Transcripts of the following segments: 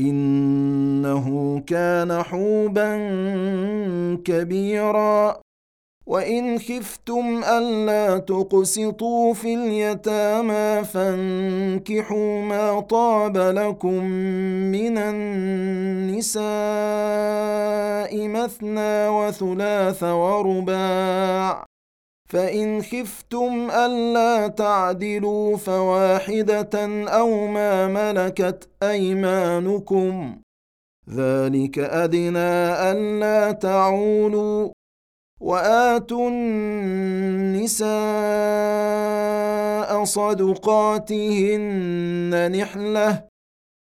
إنه كان حوبا كبيرا. وإن خفتم ألا تقسطوا في اليتامى فانكحوا ما طاب لكم من النساء مثنى وثلاث ورباع. فإن خفتم ألا تعدلوا فواحدة أو ما ملكت أيمانكم. ذلك أدنى ألا تعولوا وآتوا النساء صدقاتهن نحلة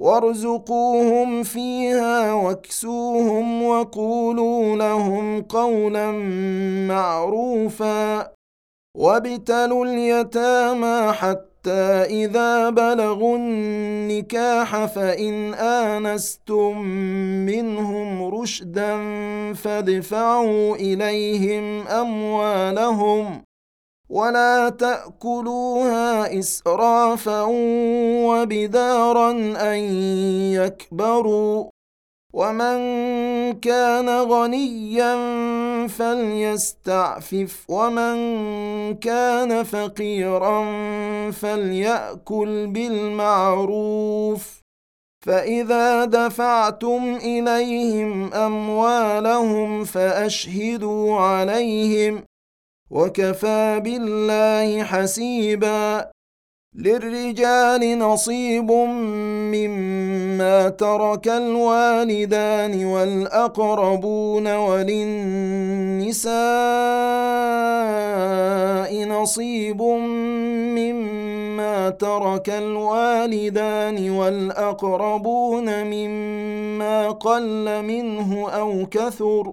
وارزقوهم فيها واكسوهم وقولوا لهم قولا معروفا وابتلوا اليتامى حتى إذا بلغوا النكاح فإن آنستم منهم رشدا فادفعوا إليهم أموالهم ولا تأكلوها إسرافا وبدارا أن يكبروا ومن كان غنيا فليستعفف ومن كان فقيرا فليأكل بالمعروف فإذا دفعتم إليهم أموالهم فأشهدوا عليهم وكفى بالله حسيبا للرجال نصيب مما ترك الوالدان والأقربون وللنساء نصيب مما ترك الوالدان والأقربون مما قل منه أو كثر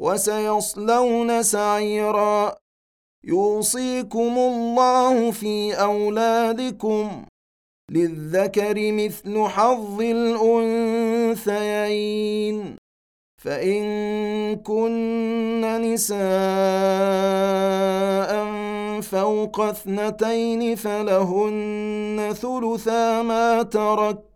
وسيصلون سعيرا. يوصيكم الله في أولادكم. للذكر مثل حظ الأنثيين. فإن كن نساء فوق اثنتين فلهن ثلثا ما ترك.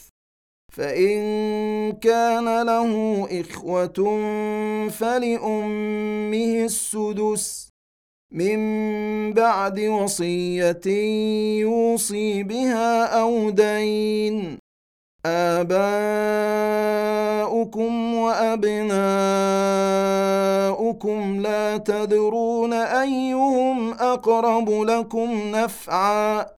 فإن كان له إخوة فلأمه السدس من بعد وصية يوصي بها أو دين. آباؤكم وأبناؤكم لا تدرون أيهم أقرب لكم نفعا.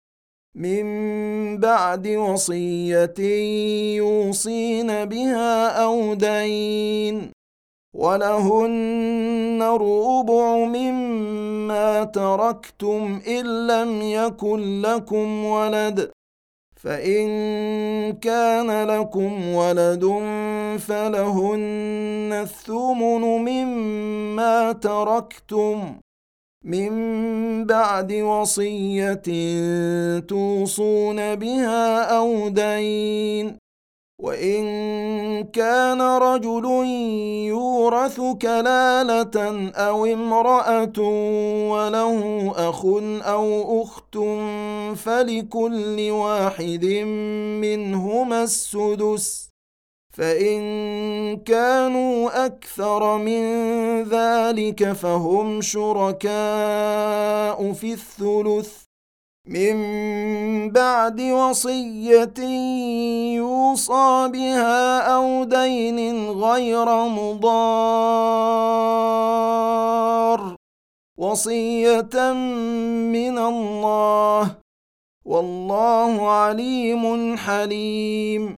من بعد وصية يوصين بها أو دين ولهن الربع مما تركتم إن لم يكن لكم ولد فإن كان لكم ولد فلهن الثمن مما تركتم من بعد وصية توصون بها أو دين. وإن كان رجل يورث كلالة أو امرأة وله أخ أو أخت فلكل واحد منهما السدس. فإن كانوا أكثر من ذلك فهم شركاء في الثلث. من بعد وصية يوصى بها أو دين غير مضار. وصية من الله. والله عليم حليم.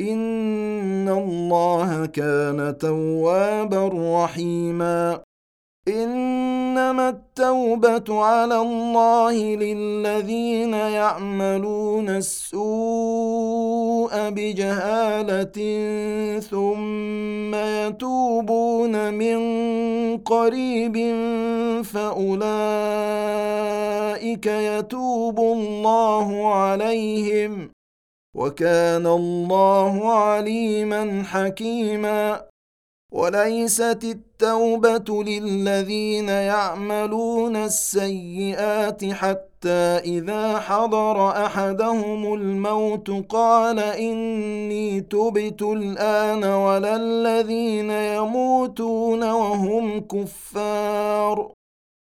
إن الله كان توابا رحيما إنما التوبة على الله للذين يعملون السوء بجهالة ثم يتوبون من قريب فأولئك يتوب الله عليهم وكان الله عليما حكيما. وليست التوبه للذين يعملون السيئات حتى اذا حضر احدهم الموت قال اني تبت الان ولا الذين يموتون وهم كفار.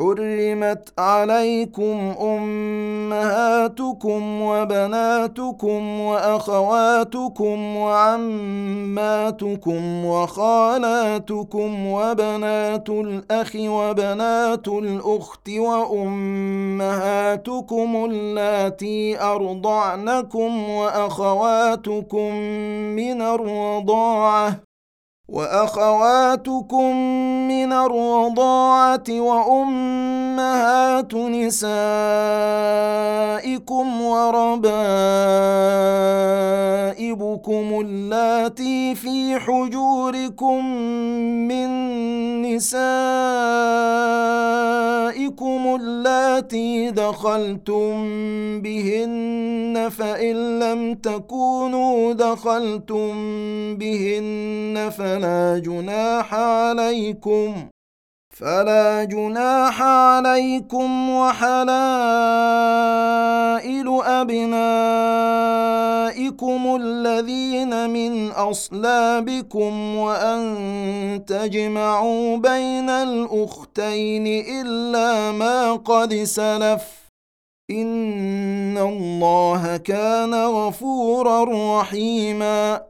حرمت عليكم امهاتكم وبناتكم واخواتكم وعماتكم وخالاتكم وبنات الاخ وبنات الاخت وامهاتكم اللاتي ارضعنكم واخواتكم من الرضاعه وأخواتكم من الرضاعة وأمهات نسائكم وربائبكم اللاتي في حجوركم من نسائكم اللاتي دخلتم بهن فإن لم تكونوا دخلتم بهن فلا فلا جناح عليكم فلا جناح عليكم وحلائل أبنائكم الذين من أصلابكم وأن تجمعوا بين الأختين إلا ما قد سلف. إن الله كان غفورا رحيما.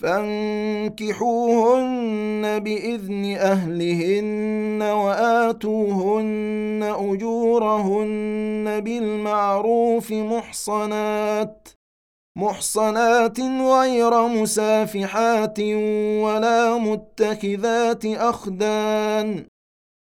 فانكحوهن بإذن أهلهن وآتوهن أجورهن بالمعروف محصنات محصنات غير مسافحات ولا متخذات أخدان.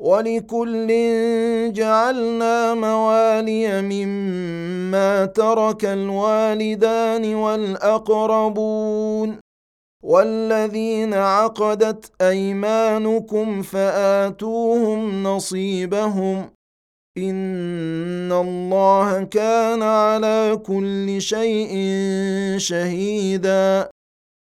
ولكل جعلنا موالي مما ترك الوالدان والأقربون والذين عقدت أيمانكم فآتوهم نصيبهم إن الله كان على كل شيء شهيدا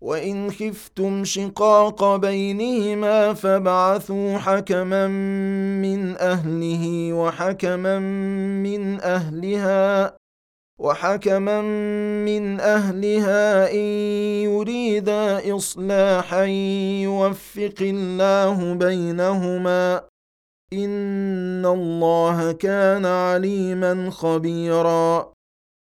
وإن خفتم شقاق بينهما فابعثوا حكما من أهله وحكما من أهلها وحكما من أهلها إن يريدا إصلاحا يوفق الله بينهما. إن الله كان عليما خبيرا.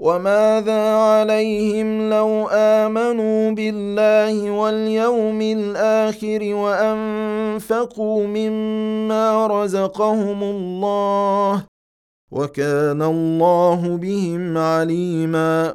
وماذا عليهم لو آمنوا بالله واليوم الآخر وأنفقوا مما رزقهم الله وكان الله بهم عليما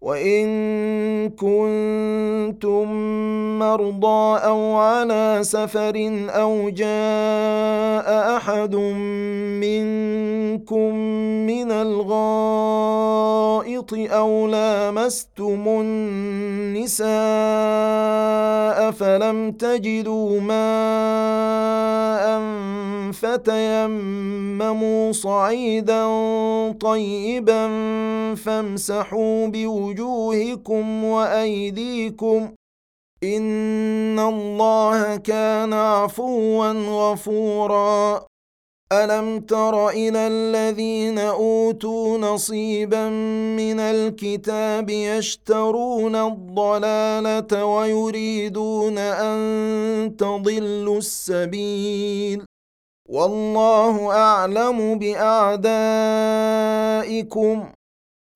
وإن كنتم مرضى أو على سفر أو جاء أحد منكم من الغائط أو لامستم النساء فلم تجدوا ماء فتيمموا صعيدا طيبا فامسحوا بوجوهكم وايديكم إن الله كان عفوا غفورا ألم تر إلى الذين أوتوا نصيبا من الكتاب يشترون الضلالة ويريدون أن تضلوا السبيل والله أعلم باعدائكم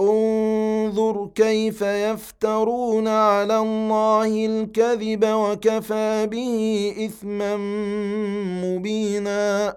انظر كيف يفترون على الله الكذب وكفى به إثما مبينا.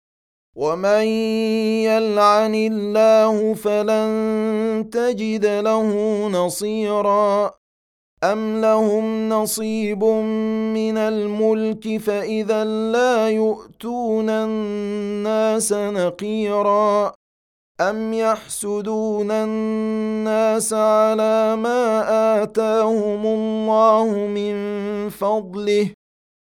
ومن يلعن الله فلن تجد له نصيرا ام لهم نصيب من الملك فاذا لا يؤتون الناس نقيرا ام يحسدون الناس على ما اتاهم الله من فضله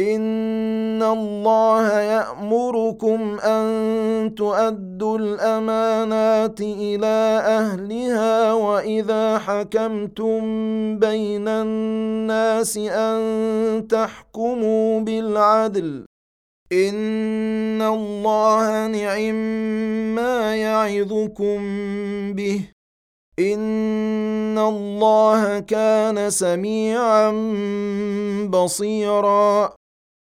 ان الله يامركم ان تؤدوا الامانات إلى اهلها واذا حكمتم بين الناس ان تحكموا بالعدل ان الله نعم ما يعظكم به ان الله كان سميعا بصيرا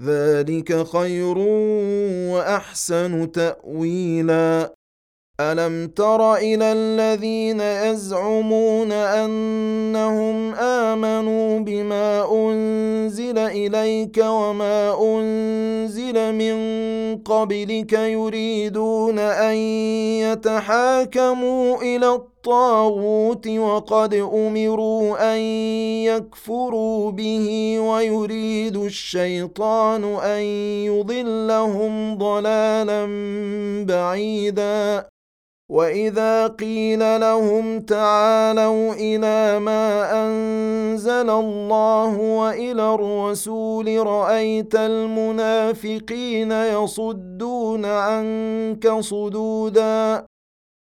ذلك خير وأحسن تأويلا. ألم تر إلى الذين يزعمون أنهم آمنوا بما أنزل إليك وما أنزل من قبلك يريدون أن يتحاكموا إلى الطاغوت وقد أمروا أن يكفروا به ويريد الشيطان أن يضلهم ضلالا بعيدا. وإذا قيل لهم تعالوا إلى ما أنزل الله وإلى الرسول رأيت المنافقين يصدون عنك صدودا.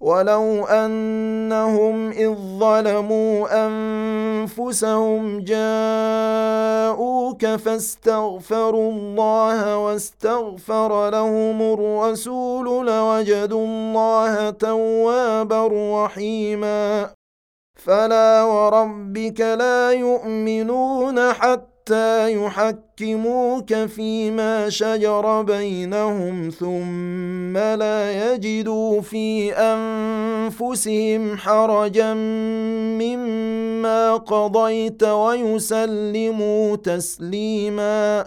ولو انهم اذ ظلموا انفسهم جاءوك فاستغفروا الله واستغفر لهم الرسول لوجدوا الله توابا رحيما فلا وربك لا يؤمنون حتى حتى يحكموك فيما شجر بينهم ثم لا يجدوا في أنفسهم حرجا مما قضيت ويسلموا تسليما.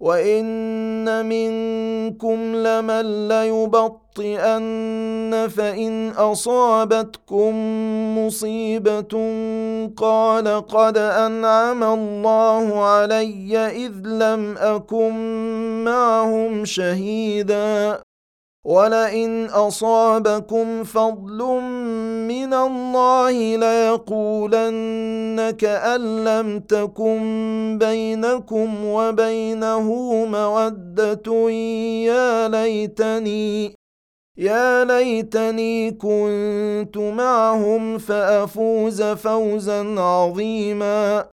وان منكم لمن ليبطئن فان اصابتكم مصيبه قال قد انعم الله علي اذ لم اكن معهم شهيدا ولئن اصابكم فضل من الله ليقولن كان لم تكن بينكم وبينه موده يا ليتني يا ليتني كنت معهم فافوز فوزا عظيما.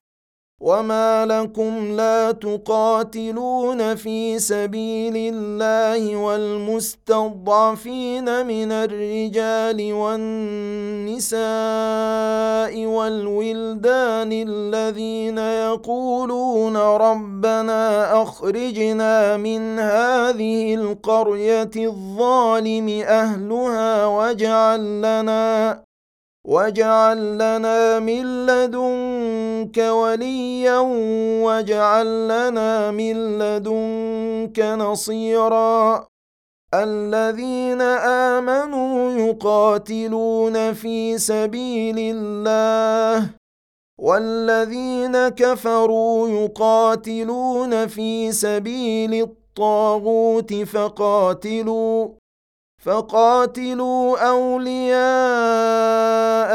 وما لكم لا تقاتلون في سبيل الله والمستضعفين من الرجال والنساء والولدان الذين يقولون ربنا اخرجنا من هذه القريه الظالم اهلها واجعل لنا واجعل لنا من لدنك وليا واجعل لنا من لدنك نصيرا. الذين آمنوا يقاتلون في سبيل الله. والذين كفروا يقاتلون في سبيل الطاغوت فقاتلوا. فقاتلوا أولياء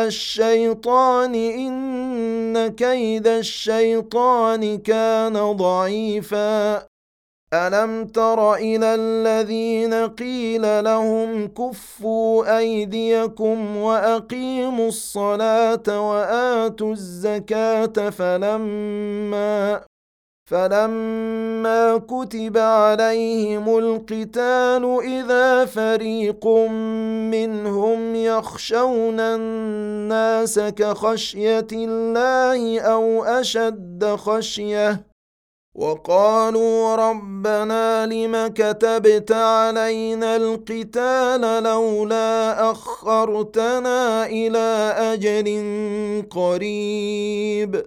الشيطان إن كيد الشيطان كان ضعيفا. ألم تر إلى الذين قيل لهم كفوا أيديكم وأقيموا الصلاة وآتوا الزكاة فلما فلما كتب عليهم القتال اذا فريق منهم يخشون الناس كخشيه الله أو اشد خشيه وقالوا ربنا لم كتبت علينا القتال لولا اخرتنا إلى أجل قريب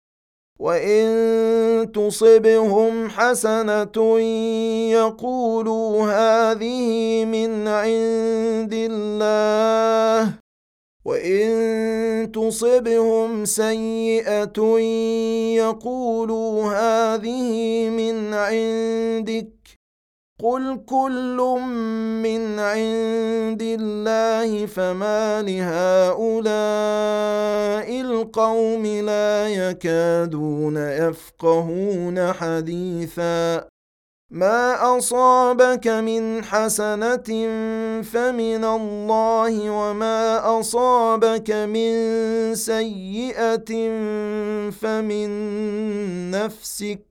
وان تصبهم حسنه يقولوا هذه من عند الله وان تصبهم سيئه يقولوا هذه من عندك قل كل من عند الله فما لهؤلاء القوم لا يكادون يفقهون حديثا ما اصابك من حسنه فمن الله وما اصابك من سيئه فمن نفسك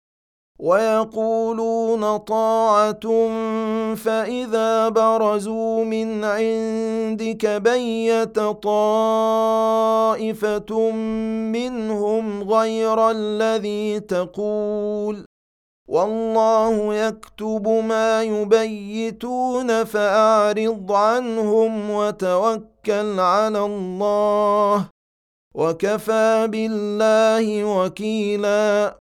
ويقولون طاعة فإذا برزوا من عندك بيت طائفة منهم غير الذي تقول والله يكتب ما يبيتون فأعرض عنهم وتوكل على الله وكفى بالله وكيلا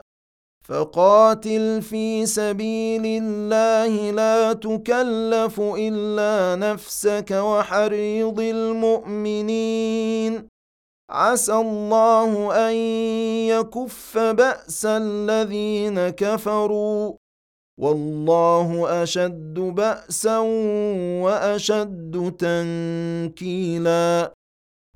فقاتل في سبيل الله لا تكلف إلا نفسك وحريض المؤمنين. عسى الله أن يكف بأس الذين كفروا. والله أشد بأسا وأشد تنكيلا.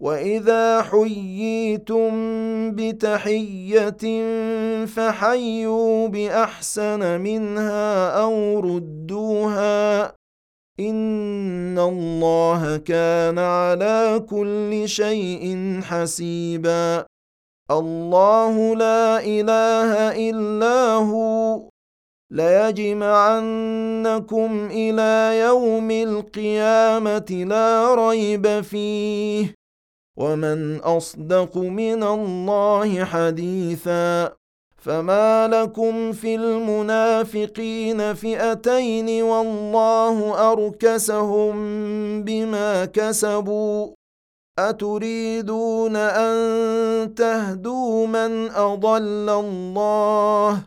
واذا حييتم بتحيه فحيوا باحسن منها أو ردوها ان الله كان على كل شيء حسيبا الله لا اله الا هو ليجمعنكم إلى يوم القيامه لا ريب فيه ومن اصدق من الله حديثا فما لكم في المنافقين فئتين والله اركسهم بما كسبوا اتريدون ان تهدوا من اضل الله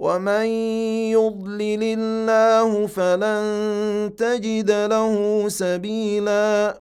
ومن يضلل الله فلن تجد له سبيلا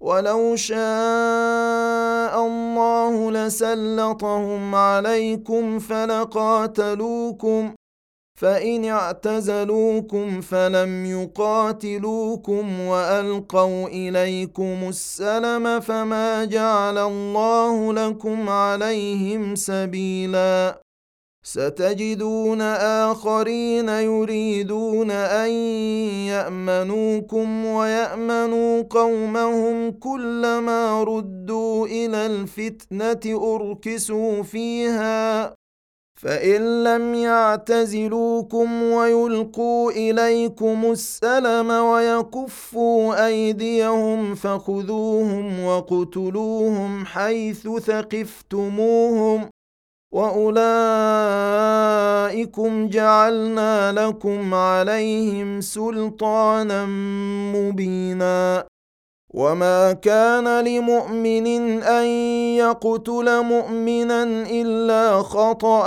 ولو شاء الله لسلطهم عليكم فلقاتلوكم فإن اعتزلوكم فلم يقاتلوكم وألقوا إليكم السلم فما جعل الله لكم عليهم سبيلا. ستجدون آخرين يريدون أن يأمنوكم ويأمنوا قومهم كلما ردوا إلى الفتنة أركسوا فيها. فإن لم يعتزلوكم ويلقوا إليكم السلم ويكفوا أيديهم فخذوهم وقتلوهم حيث ثقفتموهم. واولئكم جعلنا لكم عليهم سلطانا مبينا وما كان لمؤمن ان يقتل مؤمنا الا خطأ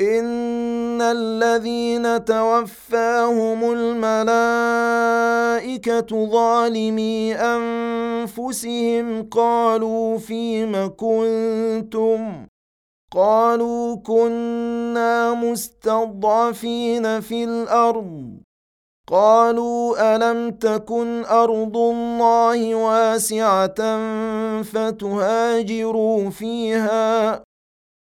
ان الذين توفاهم الملائكه ظالمي انفسهم قالوا فيم كنتم قالوا كنا مستضعفين في الأرض قالوا الم تكن ارض الله واسعه فتهاجروا فيها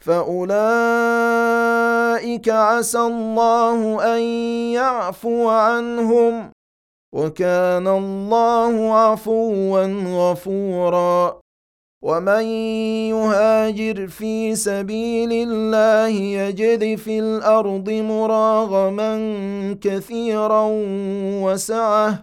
فاولئك عسى الله ان يعفو عنهم وكان الله عفوا غفورا ومن يهاجر في سبيل الله يجد في الأرض مراغما كثيرا وسعه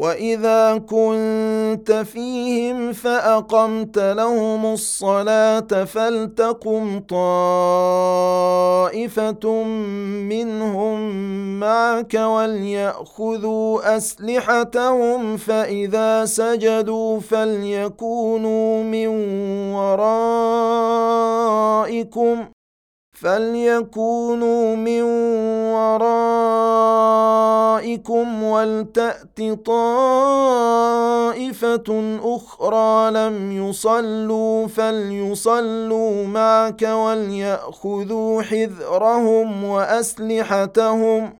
واذا كنت فيهم فاقمت لهم الصلاه فلتقم طائفه منهم معك ولياخذوا اسلحتهم فاذا سجدوا فليكونوا من ورائكم فليكونوا من ورائكم ولتأت طائفة أخرى لم يصلوا فليصلوا معك وليأخذوا حذرهم وأسلحتهم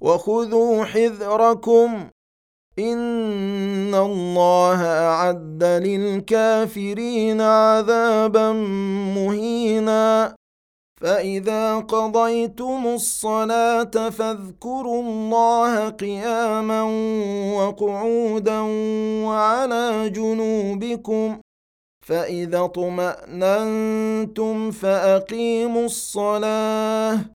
وخذوا حذركم. إن الله أعد للكافرين عذابا مهينا. فإذا قضيتم الصلاة فاذكروا الله قياما وقعودا وعلى جنوبكم. فإذا اطمأننتم فأقيموا الصلاة.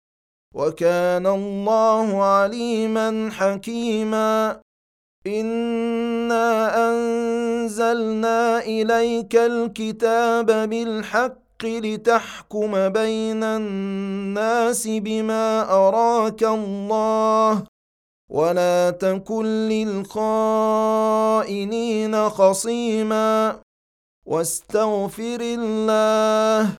وكان الله عليما حكيما. انا انزلنا اليك الكتاب بالحق لتحكم بين الناس بما اراك الله ولا تكن للخائنين خصيما. واستغفر الله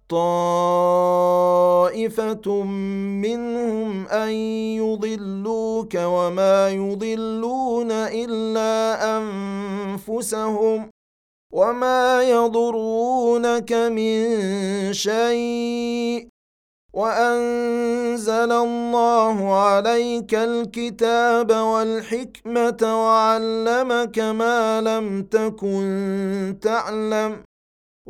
طائفة منهم أن يضلوك وما يضلون إلا أنفسهم وما يضرونك من شيء وأنزل الله عليك الكتاب والحكمة وعلمك ما لم تكن تعلم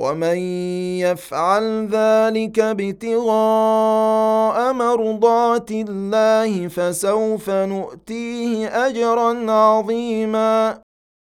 ومن يفعل ذلك ابتغاء مرضات الله فسوف نؤتيه اجرا عظيما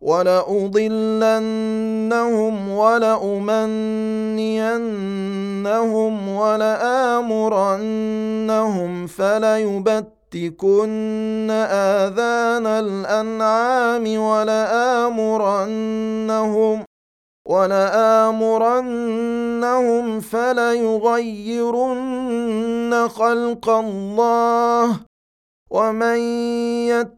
ولأضلنهم ولأمنينهم ولآمرنهم فليبتكن آذان الأنعام ولآمرنهم ولآمرنهم فليغيرن خلق الله ومن يت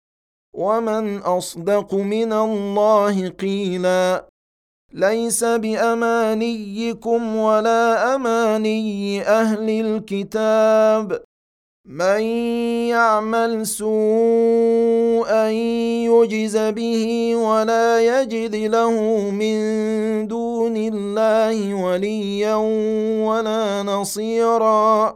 ومن اصدق من الله قيلا ليس بامانيكم ولا اماني أهل الكتاب من يعمل سوءا يجز به ولا يجد له من دون الله وليا ولا نصيرا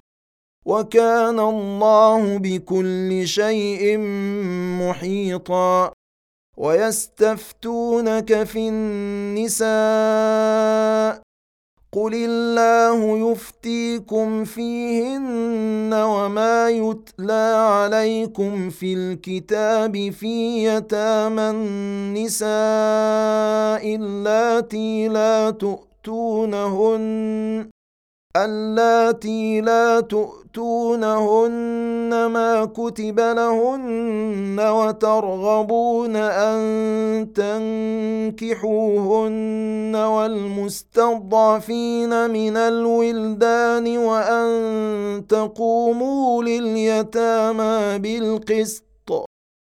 وكان الله بكل شيء محيطا. ويستفتونك في النساء. قل الله يفتيكم فيهن وما يتلى عليكم في الكتاب في يتامى النساء اللاتي لا تؤتونهن. اللاتي لا تؤتونهن ما كتب لهن وترغبون أن تنكحوهن والمستضعفين من الولدان وأن تقوموا لليتامى بالقسط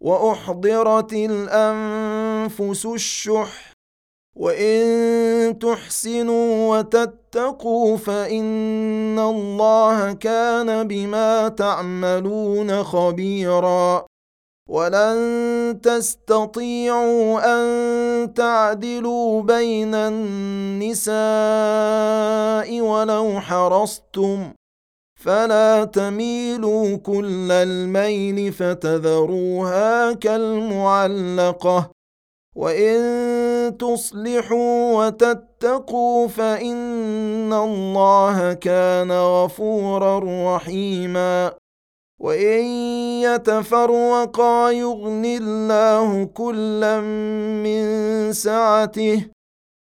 وأحضرت الأنفس الشح وإن تحسنوا وتتقوا فإن الله كان بما تعملون خبيرا. ولن تستطيعوا أن تعدلوا بين النساء ولو حرصتم فلا تميلوا كل الميل فتذروها كالمعلقة. وإن تصلحوا وتتقوا فإن الله كان غفورا رحيما. وإن يتفرقا يغن الله كلا من سعته.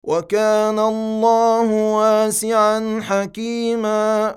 وكان الله واسعا حكيما.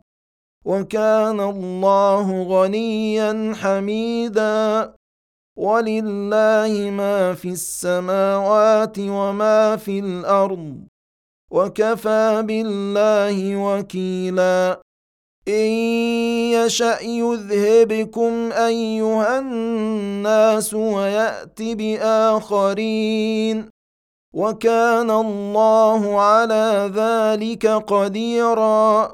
وكان الله غنيا حميدا. ولله ما في السماوات وما في الأرض. وكفى بالله وكيلا. إن يشأ يذهبكم أيها الناس ويأت بآخرين. وكان الله على ذلك قديرا.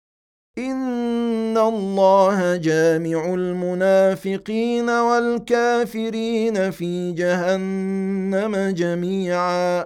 ان الله جامع المنافقين والكافرين في جهنم جميعا.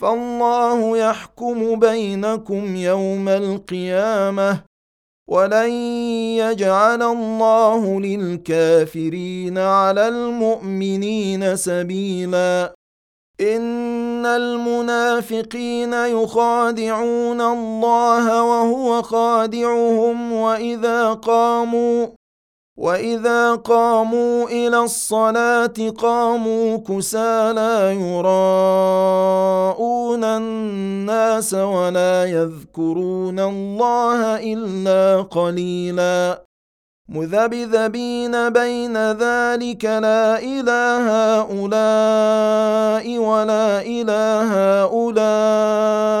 فالله يحكم بينكم يوم القيامة ولن يجعل الله للكافرين على المؤمنين سبيلا. إن المنافقين يخادعون الله وهو خادعهم وإذا قاموا واذا قاموا إلى الصلاه قاموا كسى لا يراءون الناس ولا يذكرون الله الا قليلا مذبذبين بين ذلك لا اله هؤلاء ولا اله هؤلاء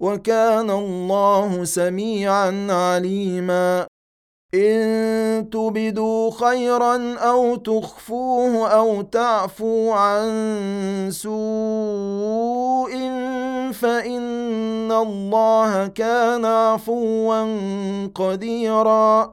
وكان الله سميعا عليما. إن تبدوا خيرا أو تخفوه أو تعفوا عن سوء فإن الله كان عفوا قديرا.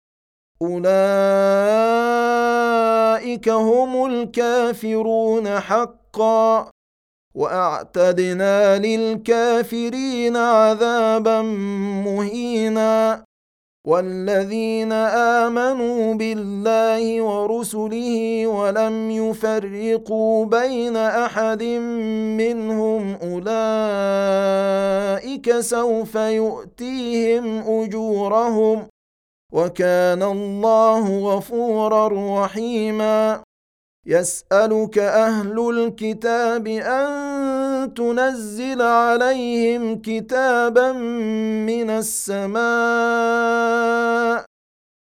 أولئك هم الكافرون حقا. وأعتدنا للكافرين عذابا مهينا. والذين آمنوا بالله ورسله ولم يفرقوا بين أحد منهم أولئك سوف يؤتيهم أجورهم. وكان الله غفورا رحيما. يسألك أهل الكتاب أن تنزل عليهم كتابا من السماء.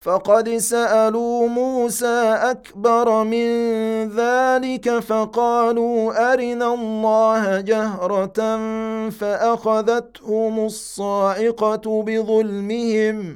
فقد سألوا موسى أكبر من ذلك فقالوا أرنا الله جهرة فأخذتهم الصاعقة بظلمهم.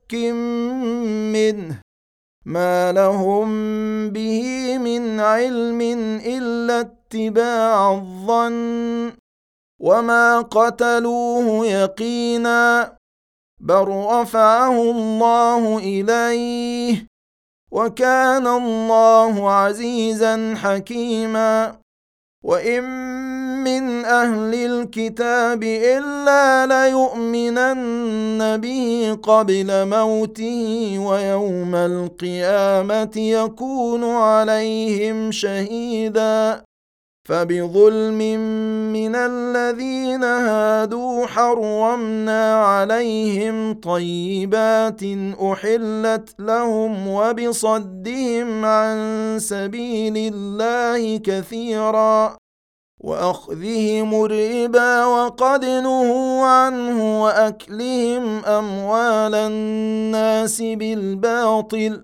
منه ما لهم به من علم الا اتباع الظن وما قتلوه يقينا بل رفعه الله اليه وكان الله عزيزا حكيما وان من أهل الكتاب الا ليؤمنن به قبل موته ويوم القيامه يكون عليهم شهيدا فبظلم من الذين هادوا حرمنا عليهم طيبات أحلت لهم وبصدهم عن سبيل الله كثيرا وأخذهم الربا وقد نهوا عنه وأكلهم أموال الناس بالباطل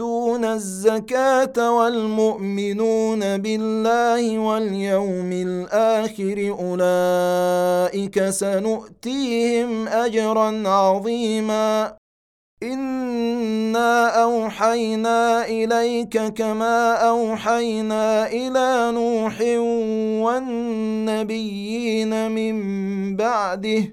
والمؤتون الزكاة والمؤمنون بالله واليوم الآخر أولئك سنؤتيهم أجرا عظيما. إنا أوحينا إليك كما أوحينا إلى نوح والنبيين من بعده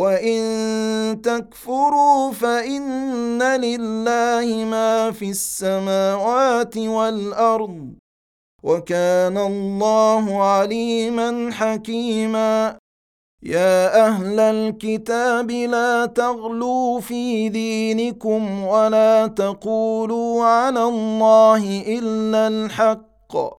وإن تكفروا فإن لله ما في السماوات والأرض وكان الله عليما حكيما. يا أهل الكتاب لا تغلوا في دينكم ولا تقولوا على الله إلا الحق.